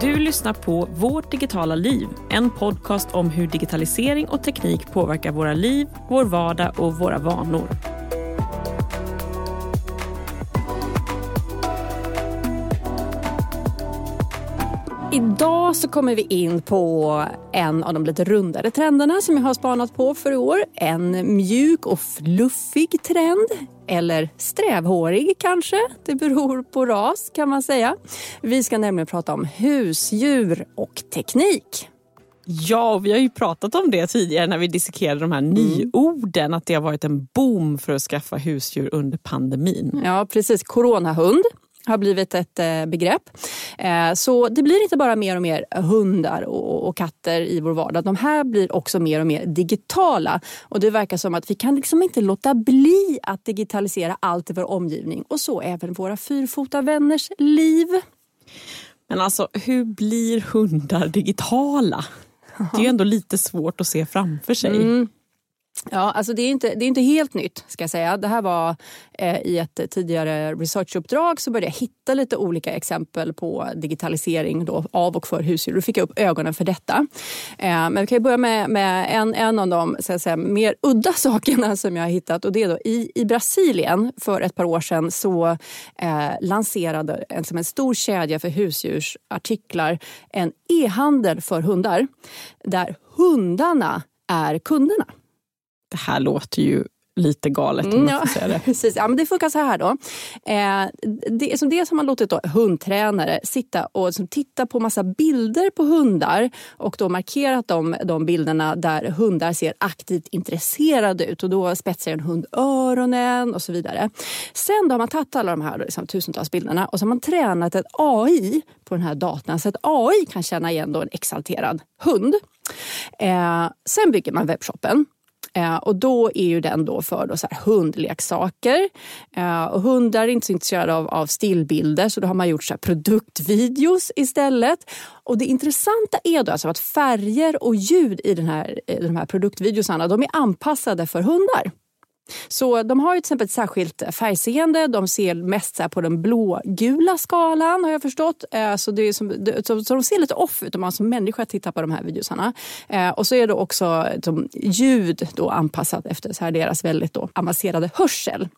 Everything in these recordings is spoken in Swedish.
Du lyssnar på Vårt digitala liv, en podcast om hur digitalisering och teknik påverkar våra liv, vår vardag och våra vanor. Idag så kommer vi in på en av de lite rundare trenderna som jag har spanat på för i år. En mjuk och fluffig trend. Eller strävhårig kanske. Det beror på ras kan man säga. Vi ska nämligen prata om husdjur och teknik. Ja, vi har ju pratat om det tidigare när vi dissekerade de här mm. nyorden. Att det har varit en boom för att skaffa husdjur under pandemin. Ja, precis. Coronahund har blivit ett eh, begrepp. Eh, så det blir inte bara mer och mer hundar och katter i vår vardag. De här blir också mer och mer digitala. Och det verkar som att vi kan liksom inte låta bli att digitalisera allt i vår omgivning. Och så även våra fyrfota vänners liv. Men alltså, hur blir hundar digitala? Det är ju ändå lite svårt att se framför sig. Mm. Ja, alltså det är, inte, det är inte helt nytt ska jag säga. Det här var eh, i ett tidigare researchuppdrag så började jag hitta lite olika exempel på digitalisering då, av och för husdjur. Då fick jag upp ögonen för detta. Eh, men vi kan börja med, med en, en av de så säga, mer udda sakerna som jag har hittat. Och det är då, i, I Brasilien för ett par år sedan så eh, lanserade en, som en stor kedja för husdjursartiklar en e-handel för hundar där hundarna är kunderna det här låter ju lite galet om mm, ja, säga det. Precis. Ja, men det funkar så här då. Eh, det, som dels har man låtit då hundtränare sitta och som titta på massa bilder på hundar och då markerat de, de bilderna där hundar ser aktivt intresserade ut och då spetsar en hund öronen och så vidare. Sen då har man tagit alla de här liksom, tusentals bilderna och så har man tränat ett AI på den här datorn så att AI kan känna igen då en exalterad hund. Eh, sen bygger man webbshoppen Eh, och då är ju den då för då så här hundleksaker. Eh, och hundar är inte så intresserade av, av stillbilder så då har man gjort så produktvideos istället. Och det intressanta är då alltså att färger och ljud i den här, de här produktvideosarna de är anpassade för hundar. Så de har ju till exempel ett särskilt färgseende. De ser mest så på den blågula skalan har jag förstått. Eh, så, det är som, så de ser lite off ut om man som människa tittar på de här videosarna. Eh, och så är det också som ljud då anpassat efter så här deras väldigt då avancerade hörsel.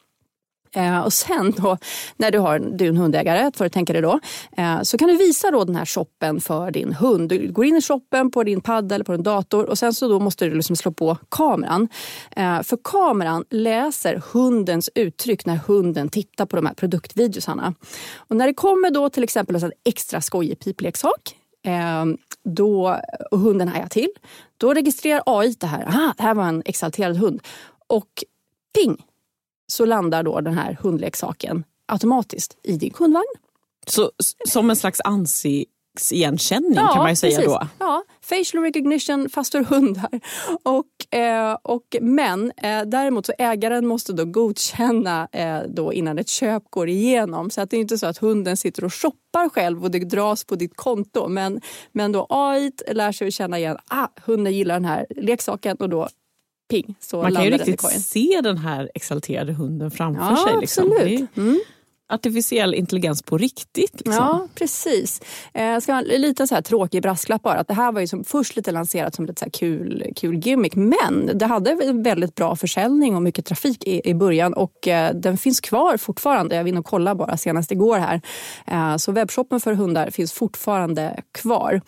Eh, och sen då, när du har du är en hundägare, får du tänka dig då, eh, så kan du visa då den här shoppen för din hund. Du går in i shoppen på din padda eller på din dator och sen så då måste du liksom slå på kameran. Eh, för kameran läser hundens uttryck när hunden tittar på de här produktvideosarna. Och när det kommer då till exempel en extra skojig pipleksak eh, då, och hunden hajar till, då registrerar AI det här. Aha, det här var en exalterad hund. Och ping! Så landar då den här hundleksaken automatiskt i din kundvagn. Så som en slags ansiktsigenkänning ja, kan man ju säga precis. då? Ja, facial recognition fast för hundar. Och, eh, och, men eh, däremot så ägaren måste då godkänna eh, då innan ett köp går igenom. Så att det är inte så att hunden sitter och shoppar själv och det dras på ditt konto. Men, men då AI lär sig att känna igen, ah, hunden gillar den här leksaken och då ping så Man kan ju riktigt se den här exalterade hunden framför ja, sig. Liksom. Absolut. Mm artificiell intelligens på riktigt. Liksom. Ja, precis. Eh, ska man, lite så här tråkig brasklapp bara. Att det här var ju som, först lite lanserat som lite så kul, kul gimmick. Men det hade väldigt bra försäljning och mycket trafik i, i början. Och eh, den finns kvar fortfarande. Jag var inne och kollade bara senast igår här. Eh, så webbshoppen för hundar finns fortfarande kvar.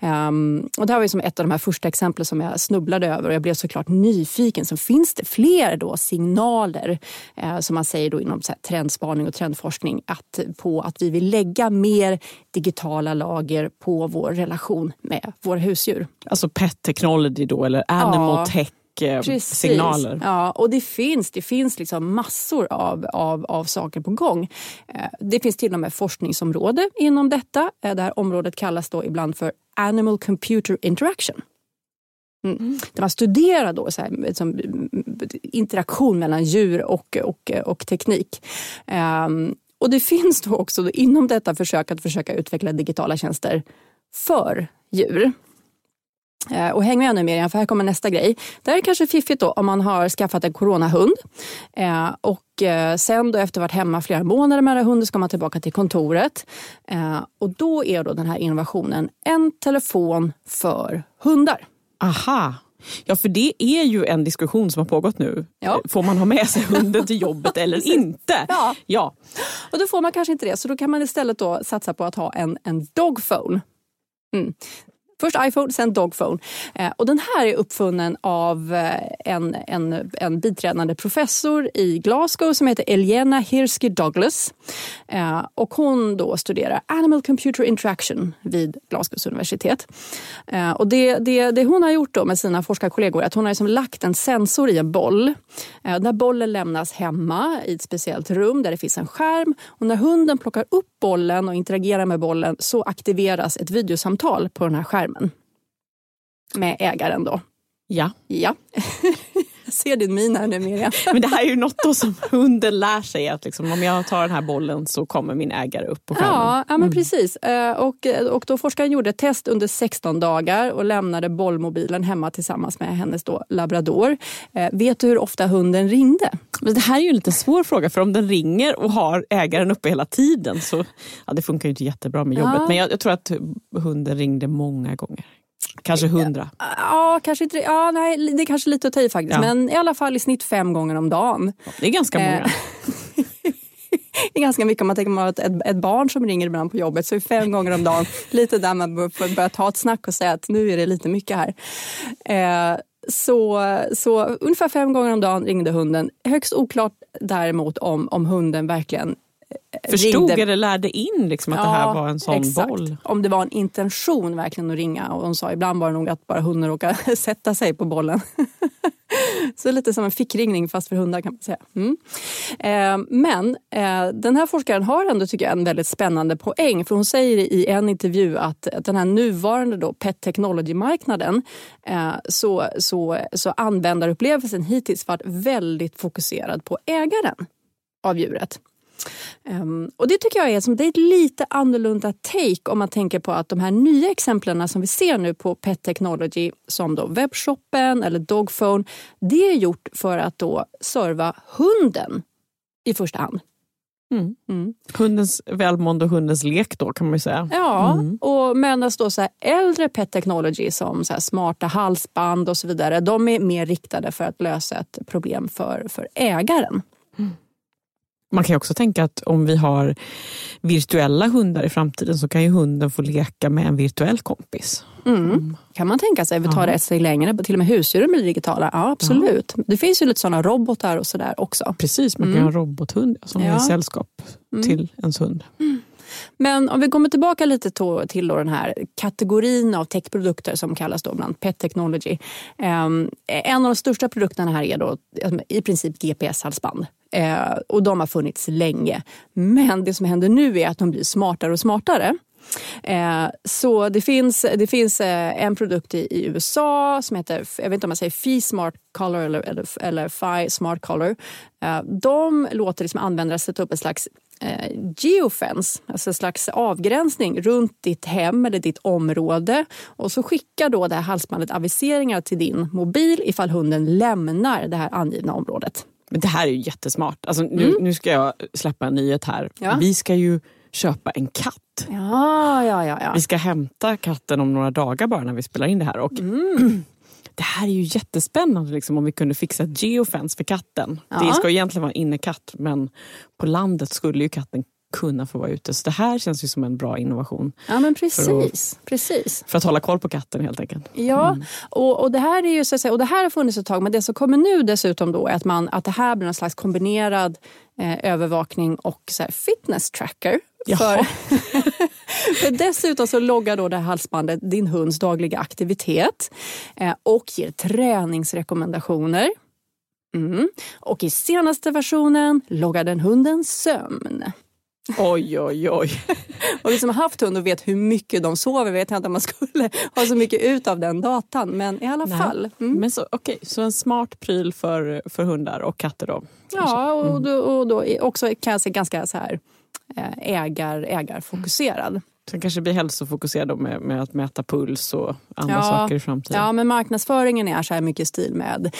Ehm, och det här var ju som ett av de här första exemplen som jag snubblade över. Och jag blev såklart nyfiken. Så finns det fler då signaler eh, som man säger då inom så trendspaning och trendforskning forskning att, på att vi vill lägga mer digitala lager på vår relation med våra husdjur. Alltså pet technology då eller animal ja. tech Precis. signaler. Ja, och det finns, det finns liksom massor av, av, av saker på gång. Eh, det finns till och med forskningsområde inom detta. Eh, det här området kallas då ibland för Animal Computer Interaction. Mm. mm. Där man studerar då så här, liksom, interaktion mellan djur och, och, och teknik. Um, och det finns då också inom detta försök att försöka utveckla digitala tjänster för djur. Eh, och häng med nu Miriam, för här kommer nästa grej. Det här är kanske fiffigt då om man har skaffat en coronahund eh, och eh, sen då efter varit hemma flera månader med den här hunden ska man tillbaka till kontoret. Eh, och då är då den här innovationen en telefon för hundar. Aha. Ja, för det är ju en diskussion som har pågått nu. Ja. Får man ha med sig hunden till jobbet eller inte? Ja. ja. Och då får man kanske inte det, så då kan man istället då satsa på att ha en, en dogphone. Mm. Först iPhone, sen Dogphone. Eh, och den här är uppfunnen av eh, en, en, en biträdande professor i Glasgow som heter Elena Hirsky Douglas. Eh, och hon då studerar Animal Computer Interaction vid Glasgows universitet. Eh, och det, det, det hon har gjort då med sina forskarkollegor är att hon har liksom lagt en sensor i en boll. Eh, där bollen lämnas hemma i ett speciellt rum där det finns en skärm. Och när hunden plockar upp bollen och interagerar med bollen så aktiveras ett videosamtal på den här skärmen med ägaren då. Ja. Ja. Jag ser din min här nu Miriam. Men det här är ju något som hunden lär sig att liksom, om jag tar den här bollen så kommer min ägare upp på skärmen. Ja, ja men precis. Eh, Och, och då forskaren gjorde ett test under 16 dagar och lämnade bollmobilen hemma tillsammans med hennes då labrador. Eh, Vet du hur ofta hunden ringde? Men det här är ju en lite svår fråga för om den ringer och har ägaren uppe hela tiden så ja, det funkar ju inte jättebra med jobbet. Ja. Men jag, jag tror att hunden ringde många gånger. Kanske hundra. Ja, kanske inte. Ja, nej, det är kanske lite att ta i faktiskt. Ja. Men i alla fall i snitt fem gånger om dagen. Det är ganska många. Eh, Det är ganska mycket om man tänker på ett, ett, barn som ringer ibland på jobbet. Så är fem gånger om dagen lite där man bör- får börja ta ett snack och säga att nu är det lite mycket här. Eh, så, så ungefär fem gånger om dagen ringde hunden. Högst oklart däremot om, om hunden verkligen Förstod ringde. eller lärde in liksom att det här var en sån exakt. boll. Om det var en intention verkligen att ringa. Och hon sa ibland var det nog att bara hunden råkade sätta sig på bollen. Så lite som en fickringning fast för hundar kan man säga. Mm. Eh, men eh, den här forskaren har ändå tycker jag en väldigt spännande poäng. För hon säger i en intervju att, att den här nuvarande då pet technology-marknaden eh, så, så, så användarupplevelsen hittills varit väldigt fokuserad på ägaren av djuret. Ehm, och det tycker jag är, som, det är ett lite annorlunda take om man tänker på att de här nya exemplen som vi ser nu på Pet Technology som då webbshoppen eller Dogphone, det är gjort för att då serva hunden i första hand. Mm. Mm. Hundens välmående och hundens lek då kan man ju säga. Ja, Mm. och medan då så äldre Pet Technology som så smarta halsband och så vidare, de är mer riktade för att lösa ett problem för, för ägaren. Man kan också tänka att om vi har virtuella hundar i framtiden så kan ju hunden få leka med en virtuell kompis. Mm. Kan man tänka sig. Vi tar Ja. det ett steg längre. Till och med husdjuren blir digitala. Ja, absolut. Det finns ju lite sådana robotar och sådär också. Precis, man kan Mm. ha en robothund som Ja. är sällskap Mm. till ens hund. Men om vi kommer tillbaka lite till då den här kategorin av techprodukter som kallas då bland pet technology. Ehm, en av de största produkterna här är då alltså, i princip GPS-halsband. Eh, och de har funnits länge. Men det som händer nu är att de blir smartare och smartare. Eh, så det finns, det finns eh, en produkt i, i USA som heter, jag vet inte om man säger Fi Smart Color eller, eller, eller Fi Smart Color. Eh, de låter liksom användare sätta upp en slags eh, geofence, alltså en slags avgränsning runt ditt hem eller ditt område. Och så skickar då det här halsbandet aviseringar till din mobil ifall hunden lämnar det här angivna området. Men det här är ju jättesmart. Alltså, nu, nu ska jag släppa en nyhet här. Mm. Ja. Vi ska ju köpa en katt. Ja, ja, ja. ja. Vi ska hämta katten om några dagar bara när vi spelar in det här. Och Mm. Det här är ju jättespännande liksom, om vi kunde fixa ett geofence för katten. Ja. Det ska egentligen vara en innekatt men på landet skulle ju katten kunna få vara ute. Så det här känns ju som en bra innovation. ja men För precis. precis. För att hålla koll på katten helt enkelt. Ja, och, och, det här är ju så att säga, och det här har funnits ett tag men det som kommer nu dessutom då är att, man, att det här blir en slags kombinerad eh, övervakning och så här, fitness tracker. För, för dessutom så loggar då det här halsbandet din hunds dagliga aktivitet eh, och ger träningsrekommendationer. Mm. Och i senaste versionen loggar den hundens sömn. Oj, oj, oj. Och vi som har haft hund och vet hur mycket de sover vet jag inte om man skulle ha så mycket ut av den datan. Men i alla Nej. fall. Mm. Men så, okej, så en smart pryl för, för hundar och katter då? Ja, och då, och då också kan jag säga ganska så här ägar, ägarfokuserad. Sen kanske blir hälsofokuserad med, med att mäta puls och andra Ja. saker i framtiden. Ja, men marknadsföringen är så här mycket i stil med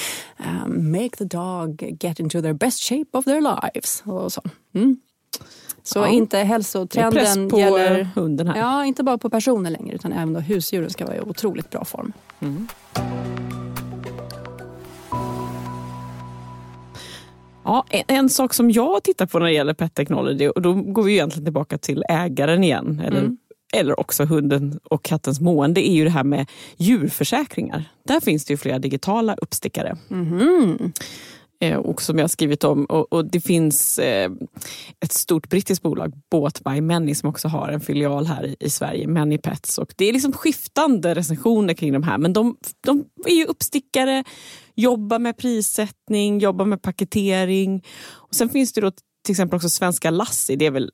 um, make the dog get into their best shape of their lives. Och så mm. så Ja. inte hälsotrenden press på gäller hunden här. Ja, inte bara på personer längre utan även då husdjuren ska vara i otroligt bra form. Ja, en, en sak som jag tittar på när det gäller pet technology, och då går vi egentligen tillbaka till ägaren igen, eller, Mm. eller också hunden och kattens mående, är ju det här med djurförsäkringar. Där finns det ju flera digitala uppstickare. Eh, och som jag har skrivit om. Och, och Det finns eh, ett stort brittiskt bolag, Bought by Many, som också har en filial här i, i Sverige, Many Pets. Och det är liksom skiftande recensioner kring de här, men de, de är ju uppstickare, jobbar med prissättning, jobbar med paketering. Och Sen finns det då till exempel också Svenska Lassi, det är väl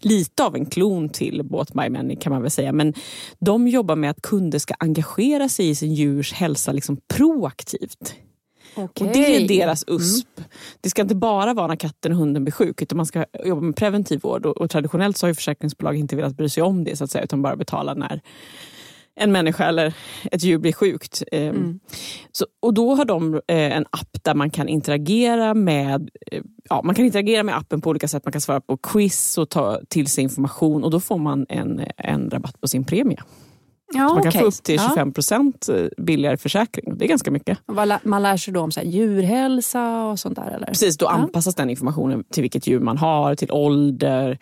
lite av en klon till Bought by Many kan man väl säga. Men de jobbar med att kunder ska engagera sig i sin djurs hälsa liksom proaktivt. Och det är Okej. Mm. deras USP. Det ska inte bara vara när katten och hunden blir sjuk utan man ska jobba med preventiv vård. Och, och traditionellt så har ju försäkringsbolag inte velat bry sig om det så att säga utan bara betala när en människa eller ett djur blir sjukt. Eh, Mm. så, och då har de eh, en app där man kan interagera med eh, ja, man kan interagera med appen på olika sätt. Man kan svara på quiz och ta till sig information och då får man en, en rabatt på sin premie. Ja, man kan okej. få upp till Ja. 25 procent billigare försäkring. Det är ganska mycket. Man lär sig då om så djurhälsa och sånt där eller? Precis, då Ja. anpassas den informationen till vilket djur man har, till ålder,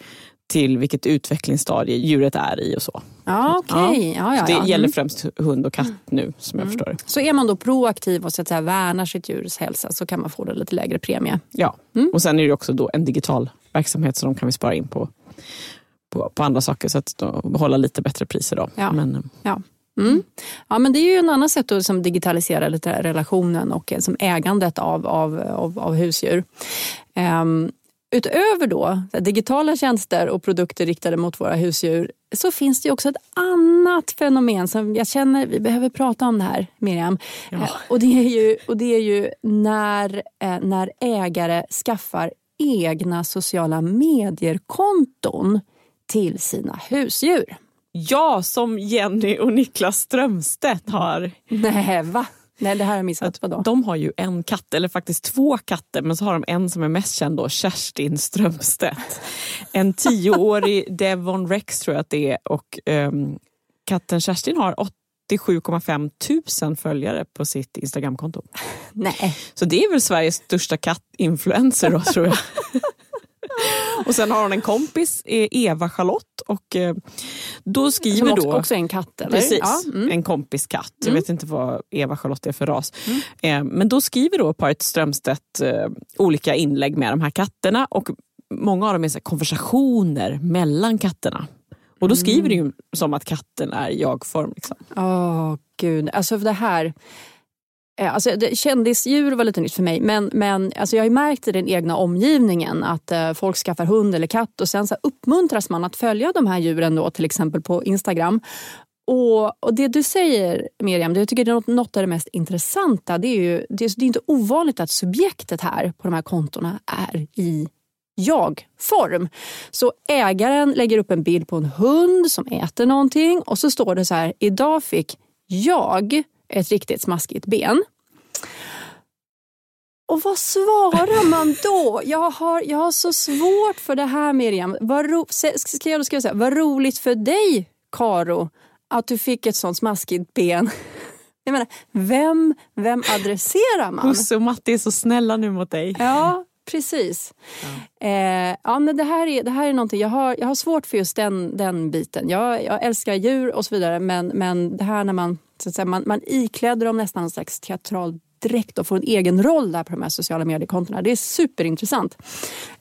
till vilket utvecklingsstadie djuret är i och så. Ja, okej. Ja. Ja, Så det ja, gäller Mm. främst hund och katt nu som jag förstår det. Så är man då proaktiv och så att säga, värnar sitt djurs hälsa så kan man få det lite lägre premie. Ja. Mm. Och sen är det också då en digital verksamhet så de kan vi spara in på, på, på andra saker så att då behålla lite bättre priser. Då. Ja. Men, Ja. Mm. Ja, men det är ju en annan sätt att liksom digitalisera lite relationen och eh, som ägandet av, av, av, av husdjur. Ehm, utöver då digitala tjänster och produkter riktade mot våra husdjur så finns det också ett annat fenomen som jag känner vi behöver prata om det här, Miriam. Ja. Eh, och det är ju, och det är ju när, eh, när ägare skaffar egna sociala medier-konton till sina husdjur. ja, som Jenny och Niklas Strömstedt har. Nej, va? Nej, det här har jag missat. Vadå? De har ju en katt, eller faktiskt två katter, men så har de en som är mest känd då, Kerstin Strömstedt. En tioårig Devon Rex tror jag att det är och ehm, katten Kerstin har 87,5 tusen följare på sitt Instagramkonto. Nej. Så det är väl Sveriges största kattinfluencer då tror jag. och sen har hon en kompis, eh, Eva Charlotte och eh, då skriver Som också, då... också en katt, eller? Precis, Ja, mm. en kompis katt. Jag Mm. vet inte vad Eva-Charlotte är för ras. Eh, men då skriver då paret Strömstedt olika inlägg med de här katterna och många av dem är så konversationer mellan katterna. Och då skriver det ju som att katten är jag-form. Liksom. Åh, gud. Alltså det här... Eh, alltså, kändisdjur var lite nytt för mig men, men alltså jag har ju märkt i den egna omgivningen att eh, folk skaffar hund eller katt och sen så uppmuntras man att följa de här djuren då, till exempel på Instagram. Och, och Det du säger Miriam, det jag tycker det är något, något av det mest intressanta. Det är ju det är, det är inte ovanligt att subjektet här på de här kontona är i jag-form. Så ägaren lägger upp en bild på en hund som äter någonting och så står det så här, idag fick jag ett riktigt smaskigt ben. Och vad svarar man då? Jag har, jag har så svårt för det här Miriam. Vad, ro, ska jag skriva så här, vad roligt för dig Karo att du fick ett sånt smaskigt ben. Jag menar, vem, vem adresserar man? Husse och Matte är så snälla nu mot dig. Ja, precis. Ja. Eh, ja, men det, här är, det här är någonting, jag har, jag har svårt för just den, den biten. Jag, jag älskar djur och så vidare men, men det här när man, så att säga, man, man ikläder dem nästan en slags teatral dräkt och får en egen roll där på de här sociala mediekontona. Det är superintressant.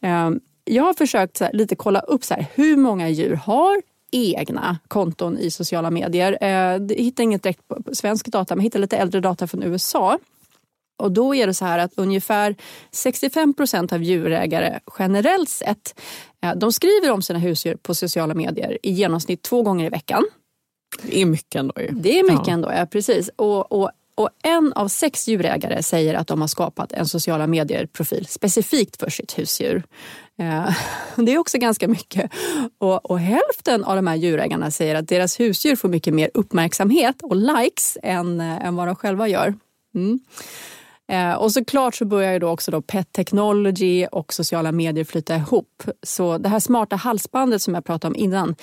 Eh, jag har försökt här, lite kolla upp så här, hur många djur har egna konton i sociala medier. Eh, jag hittade inget direkt på svensk data men hittade lite äldre data från USA. Och då är det så här att ungefär 65 procent av djurägare generellt sett eh, de skriver om sina husdjur på sociala medier i genomsnitt två gånger i veckan. Det är mycket ändå ju. Det är mycket Ja. ändå, ja, precis. Och, och, och en av sex djurägare säger att de har skapat en sociala medier-profil specifikt för sitt husdjur. Eh, det är också ganska mycket. Och, och, hälften av de här djurägarna säger att deras husdjur får mycket mer uppmärksamhet och likes än, eh, än vad de själva gör. Mm. Eh, och såklart så börjar ju då också då pet technology och sociala medier flyta ihop. Så det här smarta halsbandet som jag pratade om innan,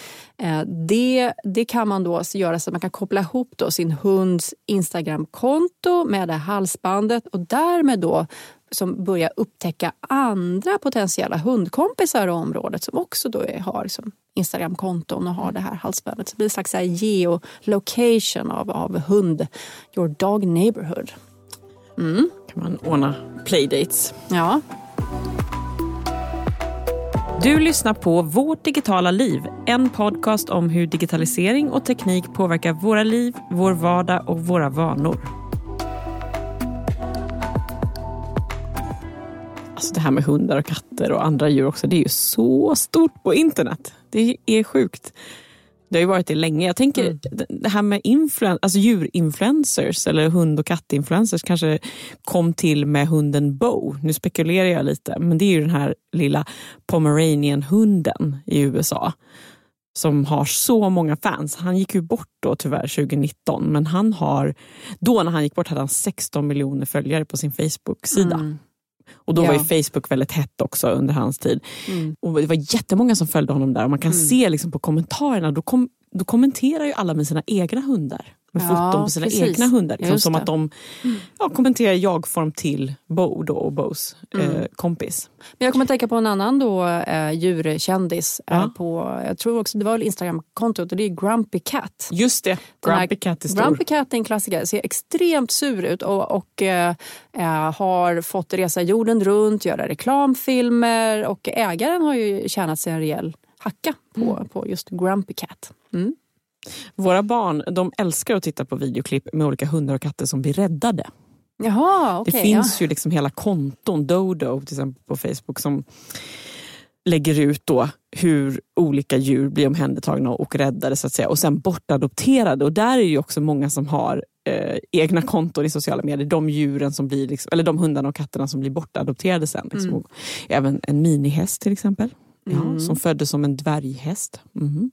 eh, det, det kan man då göra så att man kan koppla ihop då sin hunds Instagramkonto med det här halsbandet och därmed då som börjar upptäcka andra potentiella hundkompisar i området som också då har liksom Instagramkonton och har det här halsbandet. Så det blir en slags geolocation av, av hund, your dog neighborhood. Mm. kan man ordna playdates. Ja. Du lyssnar på Vårt digitala liv, en podcast om hur digitalisering och teknik påverkar våra liv, vår vardag och våra vanor. Alltså det här med hundar och katter och andra djur också, det är ju så stort på internet. Det är sjukt. Det har ju varit det länge. Jag tänker mm. det här med influen alltså djurinfluencers eller hund och kattinfluencers kanske kom till med hunden Bo. Nu spekulerar jag lite, men det är ju den här lilla pomeranian-hunden i USA som har så många fans. Han gick ju bort då tyvärr 2019, men han har, då när han gick bort hade han 16 miljoner följare på sin Facebook-sida. Mm. Och då ja. var ju Facebook väldigt hett också under hans tid. Mm. Och Det var jättemånga som följde honom där och man kan mm. se liksom på kommentarerna, då, kom, då kommenterar ju alla med sina egna hundar med ja, foton på sina precis. egna hundar. Liksom, som att de ja, kommenterar jag-form till Bo då, och Bos mm. eh, kompis. Men jag kommer att tänka på en annan då, eh, djurkändis. Eh, ja. Eh, på, jag tror också det var Instagram-kontot och det är Grumpy Cat. Just det, Grumpy Cat är stor. Grumpy Cat är en klassiker, ser extremt sur ut och, och eh, eh, har fått resa jorden runt, göra reklamfilmer och ägaren har ju tjänat sig en rejäl hacka på, mm. på just Grumpy Cat. Mm. Våra barn de älskar att titta på videoklipp med olika hundar och katter som blir räddade. Jaha, okay, det finns ja. ju liksom hela konton, Dodo till exempel på Facebook, som lägger ut då hur olika djur blir omhändertagna och räddade så att säga och sen bortadopterade. Och där är ju också många som har eh, egna konton i sociala medier. De djuren som blir, liksom, eller de hundarna och katterna som blir bortadopterade sen. Liksom. Mm. Även en minihäst till exempel. Mm. Ja, som föddes som en dvärghäst. Mm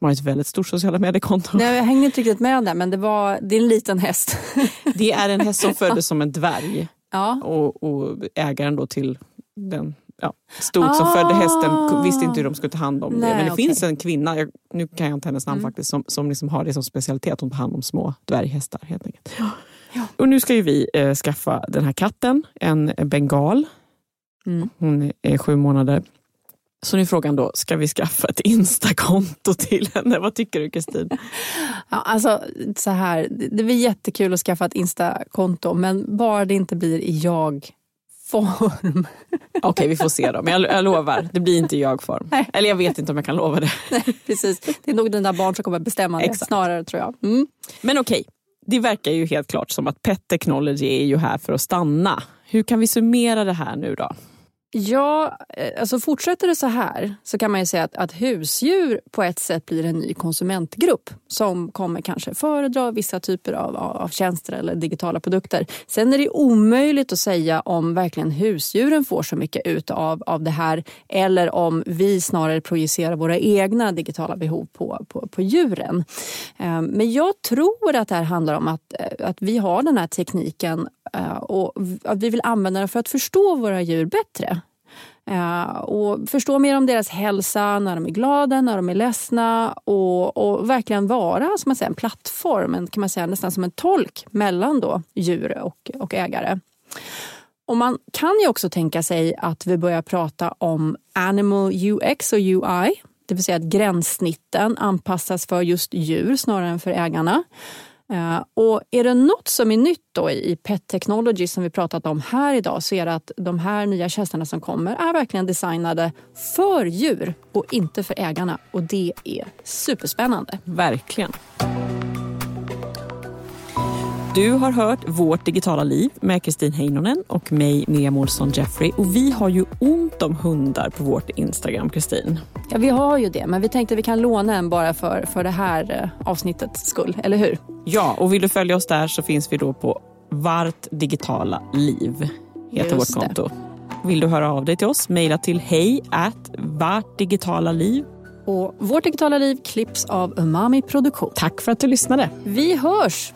som har ett väldigt stort sociala mediekonto. Nej, jag hängde inte riktigt med där, men det, var, det är en liten häst. det är en häst som föddes som en dvärg. Ja. Och, och ägaren då till den ja, stod ah. som födde hästen visste inte hur de skulle ta hand om Nej, det. Men det okay. finns en kvinna, jag, nu kan jag inte hennes namn mm. faktiskt, som, som liksom har det som specialitet. Hon tar hand om små dvärghästar helt enkelt. Ja. Ja. Och nu ska ju vi eh, skaffa den här katten, en bengal. Mm. Hon är sju månader. Så nu är frågan då, ska vi skaffa ett Insta-konto till henne? Vad tycker du Kristin? Ja, alltså, så här, det blir jättekul att skaffa ett Insta-konto men bara det inte blir i jag-form. Okej, okay, vi får se då. Men jag, jag lovar, det blir inte i jag-form. Eller jag vet inte om jag kan lova det. Nej, precis. Det är nog dina barn som kommer bestämma det Exakt. snarare tror jag. Mm. Men okej, okay. det verkar ju helt klart som att Pet Technology är ju här för att stanna. Hur kan vi summera det här nu då? Ja, eh, alltså fortsätter det så här så kan man ju säga att, att husdjur på ett sätt blir en ny konsumentgrupp som kommer kanske föredra vissa typer av, av tjänster eller digitala produkter. Sen är det omöjligt att säga om verkligen husdjuren får så mycket ut av, av det här eller om vi snarare projicerar våra egna digitala behov på, på, på djuren. Eh, men jag tror att det här handlar om att, eh, att vi har den här tekniken Eh, och att vi vill använda den för att förstå våra djur bättre. Eh, och förstå mer om deras hälsa när de är glada, när de är ledsna och, och verkligen vara som man säger, en plattform, en, kan man säga, nästan som en tolk mellan då djur och, och ägare. Och man kan ju också tänka sig att vi börjar prata om animal UX och UI, det vill säga att gränssnitten anpassas för just djur snarare än för ägarna. Eh, och är det något som är nytt då i Pet Technology som vi pratat om här idag så är det att de här nya tjänsterna som kommer är verkligen designade för djur och inte för ägarna. Och det är superspännande. Verkligen. Du har hört Vårt digitala liv med Kristin Heinonen och mig, Miriam Olsson Jeffrey. Och vi har ju ont om hundar på vårt Instagram, Kristin. Ja, vi har ju det, men vi tänkte att vi kan låna en bara för, för det här eh, avsnittets skull, eller hur? Ja, och vill du följa oss där så finns vi då på Vart digitala liv, heter Just vårt konto. Det. Vill du höra av dig till oss, mejla till hej vårt digitala liv. Och Vårt digitala liv klipps av Umami Produktion. Tack för att du lyssnade. Vi hörs!